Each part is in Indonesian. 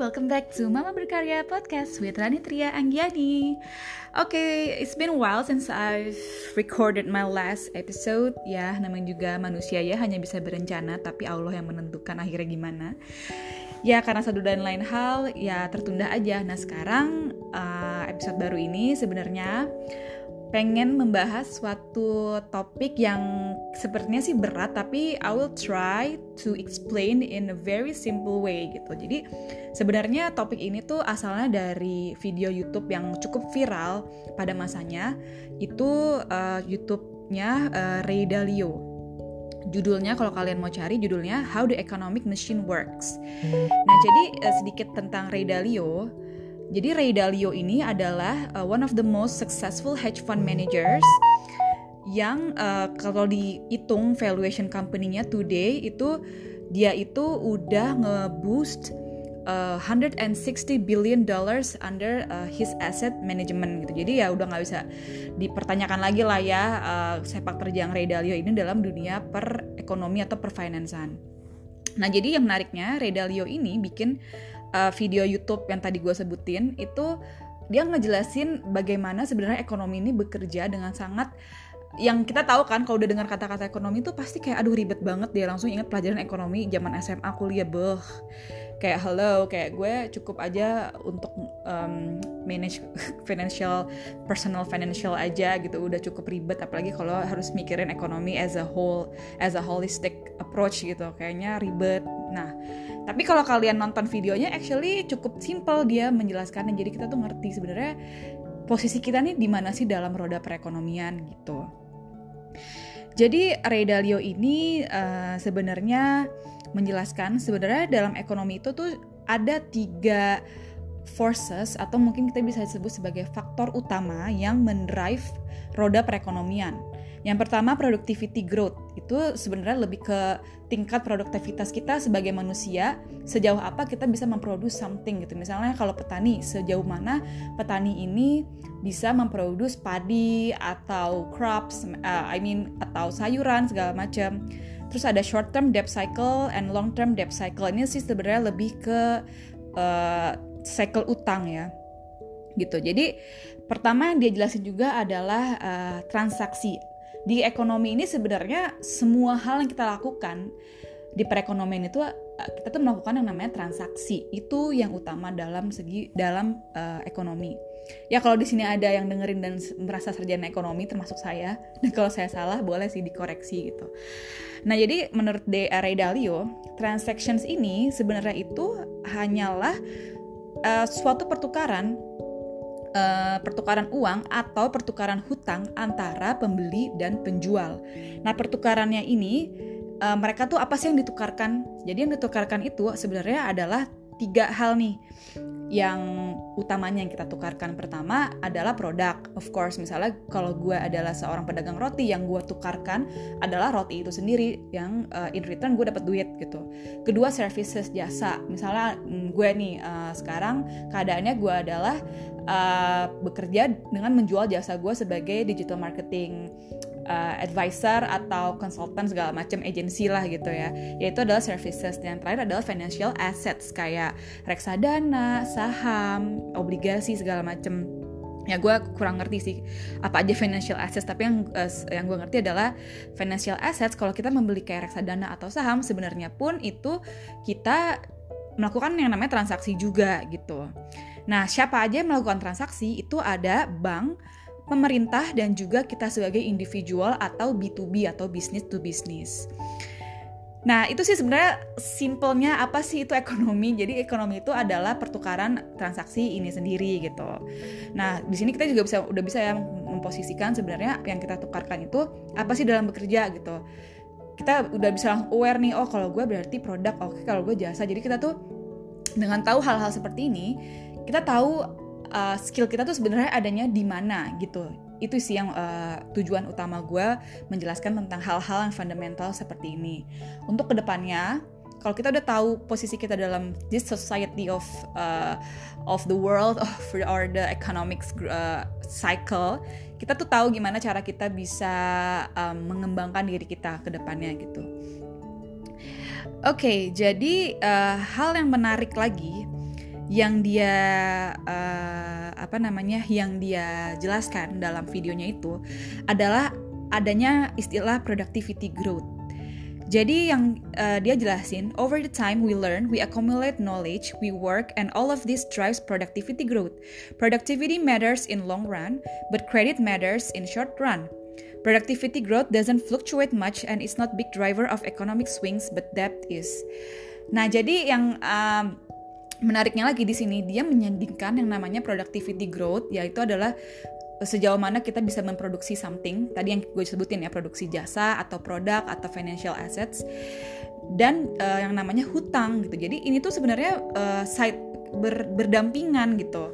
welcome back to Mama Berkarya Podcast with Rani Tria Anggiani. Okay, it's been a while since I've recorded my last episode. Ya, namanya juga manusia ya, hanya bisa berencana, tapi Allah yang menentukan akhirnya gimana. Ya, karena satu dan lain hal, ya tertunda aja. Nah, sekarang uh, episode baru ini sebenarnya pengen membahas suatu topik yang sepertinya sih berat tapi I will try to explain in a very simple way gitu. Jadi sebenarnya topik ini tuh asalnya dari video YouTube yang cukup viral pada masanya itu uh, YouTube-nya uh, Ray Dalio. Judulnya kalau kalian mau cari judulnya How the Economic Machine Works. Nah, jadi uh, sedikit tentang Ray Dalio jadi Ray Dalio ini adalah uh, one of the most successful hedge fund managers yang uh, kalau dihitung valuation company-nya today itu dia itu udah ngeboost uh, 160 billion dollars under uh, his asset management gitu. Jadi ya udah nggak bisa dipertanyakan lagi lah ya uh, sepak terjang Ray Dalio ini dalam dunia per ekonomi atau per finansan. Nah jadi yang menariknya Ray Dalio ini bikin uh, video YouTube yang tadi gue sebutin itu dia ngejelasin bagaimana sebenarnya ekonomi ini bekerja dengan sangat yang kita tahu kan kalau udah dengar kata-kata ekonomi itu pasti kayak aduh ribet banget dia langsung inget pelajaran ekonomi zaman SMA kuliah beh kayak hello kayak gue cukup aja untuk um, manage financial personal financial aja gitu. Udah cukup ribet apalagi kalau harus mikirin ekonomi as a whole as a holistic approach gitu. Kayaknya ribet. Nah tapi kalau kalian nonton videonya actually cukup simple dia menjelaskannya. Jadi kita tuh ngerti sebenarnya posisi kita nih di mana sih dalam roda perekonomian gitu. Jadi Ray Dalio ini uh, sebenarnya menjelaskan sebenarnya dalam ekonomi itu tuh ada tiga forces atau mungkin kita bisa sebut sebagai faktor utama yang mendrive roda perekonomian. Yang pertama productivity growth itu sebenarnya lebih ke tingkat produktivitas kita sebagai manusia sejauh apa kita bisa memproduksi something gitu. Misalnya kalau petani sejauh mana petani ini bisa memproduksi padi atau crops, uh, I mean atau sayuran segala macam. Terus ada short term debt cycle and long term debt cycle. Ini sih sebenarnya lebih ke uh, cycle utang ya gitu. Jadi pertama yang dia jelasin juga adalah uh, transaksi di ekonomi ini sebenarnya semua hal yang kita lakukan di perekonomian itu eh, kita tuh melakukan yang namanya transaksi. Itu yang utama dalam segi dalam uh, ekonomi. Ya kalau di sini ada yang dengerin dan merasa sarjana ekonomi termasuk saya. Dan kalau saya salah boleh sih dikoreksi gitu. Nah jadi menurut D. Ray Dalio transactions ini sebenarnya itu hanyalah uh, suatu pertukaran uh, pertukaran uang atau pertukaran hutang antara pembeli dan penjual. Nah, pertukarannya ini uh, mereka tuh apa sih yang ditukarkan? Jadi yang ditukarkan itu sebenarnya adalah tiga hal nih yang utamanya yang kita tukarkan. Pertama adalah produk. Of course misalnya kalau gue adalah seorang pedagang roti yang gue tukarkan adalah roti itu sendiri yang uh, in return gue dapat duit gitu. Kedua services jasa. Misalnya mm, gue nih uh, sekarang keadaannya gue adalah uh, bekerja dengan menjual jasa gue sebagai digital marketing uh, advisor atau konsultan segala macam agensi lah gitu ya. Yaitu adalah services. Yang terakhir adalah financial assets. Kayak reksadana saham obligasi segala macam. Ya gue kurang ngerti sih apa aja financial assets. Tapi yang uh, yang gue ngerti adalah financial assets kalau kita membeli kayak reksadana atau saham sebenarnya pun itu kita melakukan yang namanya transaksi juga gitu. Nah, siapa aja yang melakukan transaksi? Itu ada bank, pemerintah dan juga kita sebagai individual atau B2B atau business to business. Nah, itu sih sebenarnya simpelnya apa sih itu ekonomi. Jadi ekonomi itu adalah pertukaran transaksi ini sendiri gitu. Nah, di sini kita juga bisa udah bisa ya memposisikan sebenarnya yang kita tukarkan itu apa sih dalam bekerja gitu. Kita udah bisa aware nih, oh kalau gue berarti produk, oke okay, kalau gue jasa. Jadi kita tuh dengan tahu hal-hal seperti ini, kita tahu uh, skill kita tuh sebenarnya adanya di mana gitu. Itu sih yang uh, tujuan utama gue menjelaskan tentang hal-hal yang fundamental seperti ini. Untuk ke depannya kalau kita udah tahu posisi kita dalam this society of uh, of the world of or the economic uh, cycle kita tuh tahu gimana cara kita bisa um, mengembangkan diri kita ke depannya gitu. Oke okay, jadi uh, hal yang menarik lagi yang dia uh, apa namanya yang dia jelaskan dalam videonya itu adalah adanya istilah productivity growth. Jadi yang uh, dia jelasin, over the time we learn, we accumulate knowledge, we work, and all of this drives productivity growth. Productivity matters in long run, but credit matters in short run. Productivity growth doesn't fluctuate much and it's not big driver of economic swings, but depth is. Nah, jadi yang um, menariknya lagi di sini dia menyandingkan yang namanya productivity growth, yaitu adalah sejauh mana kita bisa memproduksi something. Tadi yang gue sebutin ya produksi jasa atau produk atau financial assets. Dan uh, yang namanya hutang gitu. Jadi ini tuh sebenarnya uh, side ber, berdampingan gitu.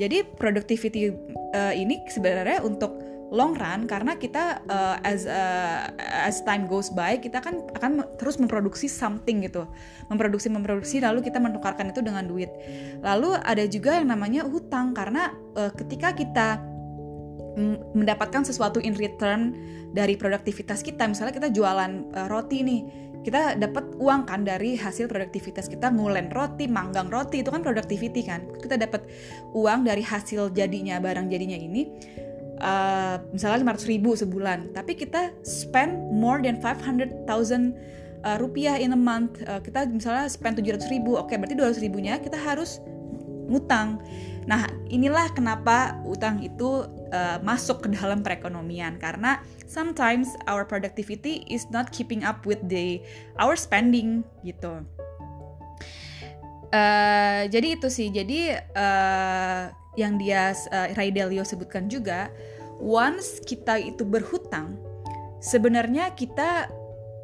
Jadi productivity uh, ini sebenarnya untuk long run karena kita uh, as uh, as time goes by kita kan akan terus memproduksi something gitu. Memproduksi memproduksi lalu kita menukarkan itu dengan duit. Lalu ada juga yang namanya hutang karena uh, ketika kita mendapatkan sesuatu in return dari produktivitas kita misalnya kita jualan uh, roti nih kita dapat uang kan dari hasil produktivitas kita ngulen roti manggang roti itu kan productivity kan. Kita dapat uang dari hasil jadinya barang jadinya ini uh, misalnya 500 ribu sebulan. Tapi kita spend more than 500,000 uh, rupiah in a month. Uh, kita misalnya spend 700 ribu oke berarti 200 ribunya kita harus ngutang. Nah inilah kenapa utang itu uh, masuk ke dalam perekonomian. Karena sometimes our productivity is not keeping up with the our spending gitu. Uh, jadi itu sih. Jadi uh, yang dia uh, Ray Dalio sebutkan juga once kita itu berhutang sebenarnya kita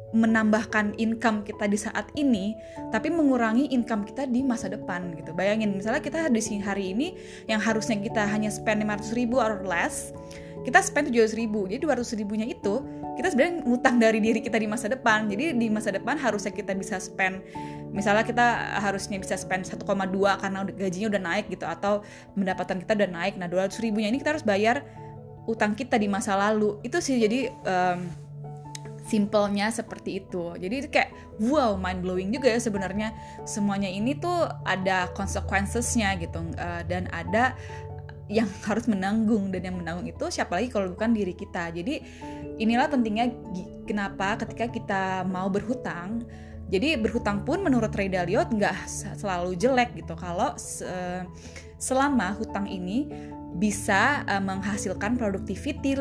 menambahkan income kita di saat ini tapi mengurangi income kita di masa depan gitu. Bayangin misalnya kita di sini hari ini yang harusnya kita hanya spend 500 ribu or less kita spend 700 ribu. Jadi 200 ribunya itu kita sebenarnya ngutang dari diri kita di masa depan. Jadi di masa depan harusnya kita bisa spend misalnya kita harusnya bisa spend 1,2 karena gajinya udah naik gitu atau pendapatan kita udah naik. Nah 200 ribunya ini kita harus bayar utang kita di masa lalu. Itu sih jadi um, simpelnya seperti itu. Jadi itu kayak wow mind blowing juga ya sebenarnya. Semuanya ini tuh ada consequencesnya gitu uh, dan ada yang harus menanggung. Dan yang menanggung itu siapa lagi kalau bukan diri kita. Jadi inilah pentingnya kenapa ketika kita mau berhutang jadi berhutang pun menurut Ray Dalio nggak selalu jelek gitu. Kalau selama hutang ini bisa uh, menghasilkan productivity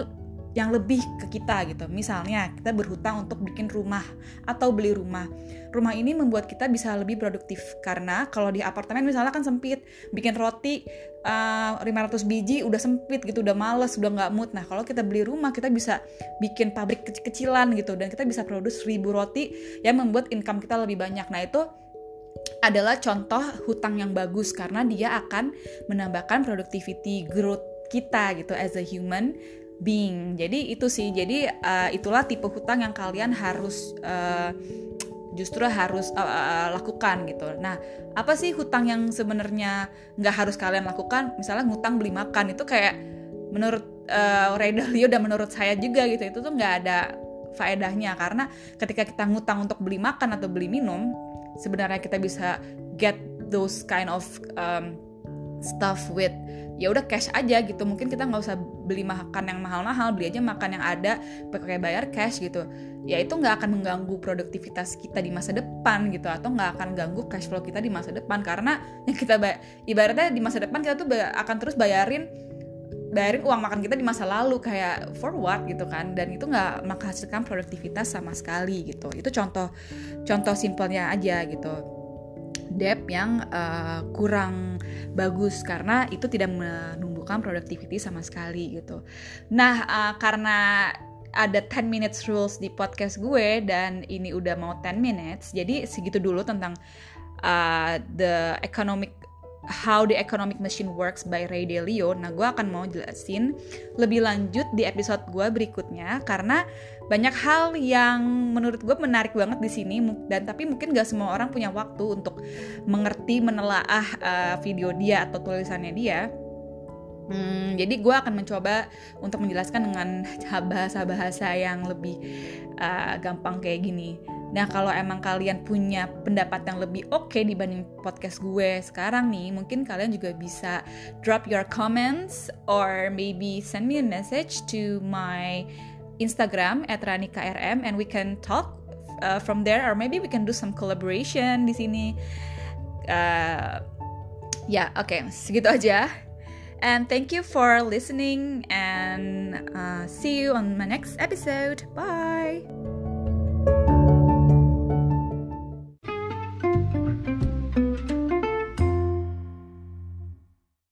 yang lebih ke kita gitu. Misalnya kita berhutang untuk bikin rumah atau beli rumah. Rumah ini membuat kita bisa lebih produktif karena kalau di apartemen misalnya kan sempit, bikin roti uh, eh, 500 biji udah sempit gitu, udah males, udah nggak mood. Nah kalau kita beli rumah kita bisa bikin pabrik kecil-kecilan gitu dan kita bisa produce ribu roti yang membuat income kita lebih banyak. Nah itu adalah contoh hutang yang bagus karena dia akan menambahkan productivity growth kita gitu as a human being. Jadi itu sih. Jadi uh, itulah tipe hutang yang kalian harus uh, justru harus uh, uh, lakukan gitu. Nah, apa sih hutang yang sebenarnya nggak harus kalian lakukan? Misalnya ngutang beli makan itu kayak menurut uh, Ray Dalio dan menurut saya juga gitu itu tuh nggak ada faedahnya karena ketika kita ngutang untuk beli makan atau beli minum sebenarnya kita bisa get those kind of um, stuff with ya udah cash aja gitu. Mungkin kita nggak usah beli makan yang mahal-mahal beli aja makan yang ada pakai bayar cash gitu. Ya itu nggak akan mengganggu produktivitas kita di masa depan gitu atau nggak akan ganggu cash flow kita di masa depan. Karena yang kita ibaratnya di masa depan kita tuh akan terus bayarin bayarin uang makan kita di masa lalu kayak for what gitu kan dan itu nggak menghasilkan produktivitas sama sekali gitu itu contoh contoh simpelnya aja gitu debt yang uh, kurang bagus karena itu tidak menumbuhkan productivity sama sekali gitu. Nah, uh, karena ada 10 minutes rules di podcast gue dan ini udah mau 10 minutes. Jadi segitu dulu tentang uh, the economic How the Economic Machine Works by Ray Dalio. Nah, gue akan mau jelasin lebih lanjut di episode gue berikutnya karena banyak hal yang menurut gue menarik banget di sini dan tapi mungkin gak semua orang punya waktu untuk mengerti menelaah uh, video dia atau tulisannya dia. Hmm, jadi gue akan mencoba untuk menjelaskan dengan bahasa-bahasa yang lebih uh, gampang kayak gini. Nah, kalau emang kalian punya pendapat yang lebih oke okay dibanding podcast gue sekarang nih, mungkin kalian juga bisa drop your comments or maybe send me a message to my Instagram at ranikrm and we can talk uh, from there or maybe we can do some collaboration di sini. Uh, ya, yeah, oke, okay, segitu aja. And thank you for listening and uh, see you on my next episode. Bye.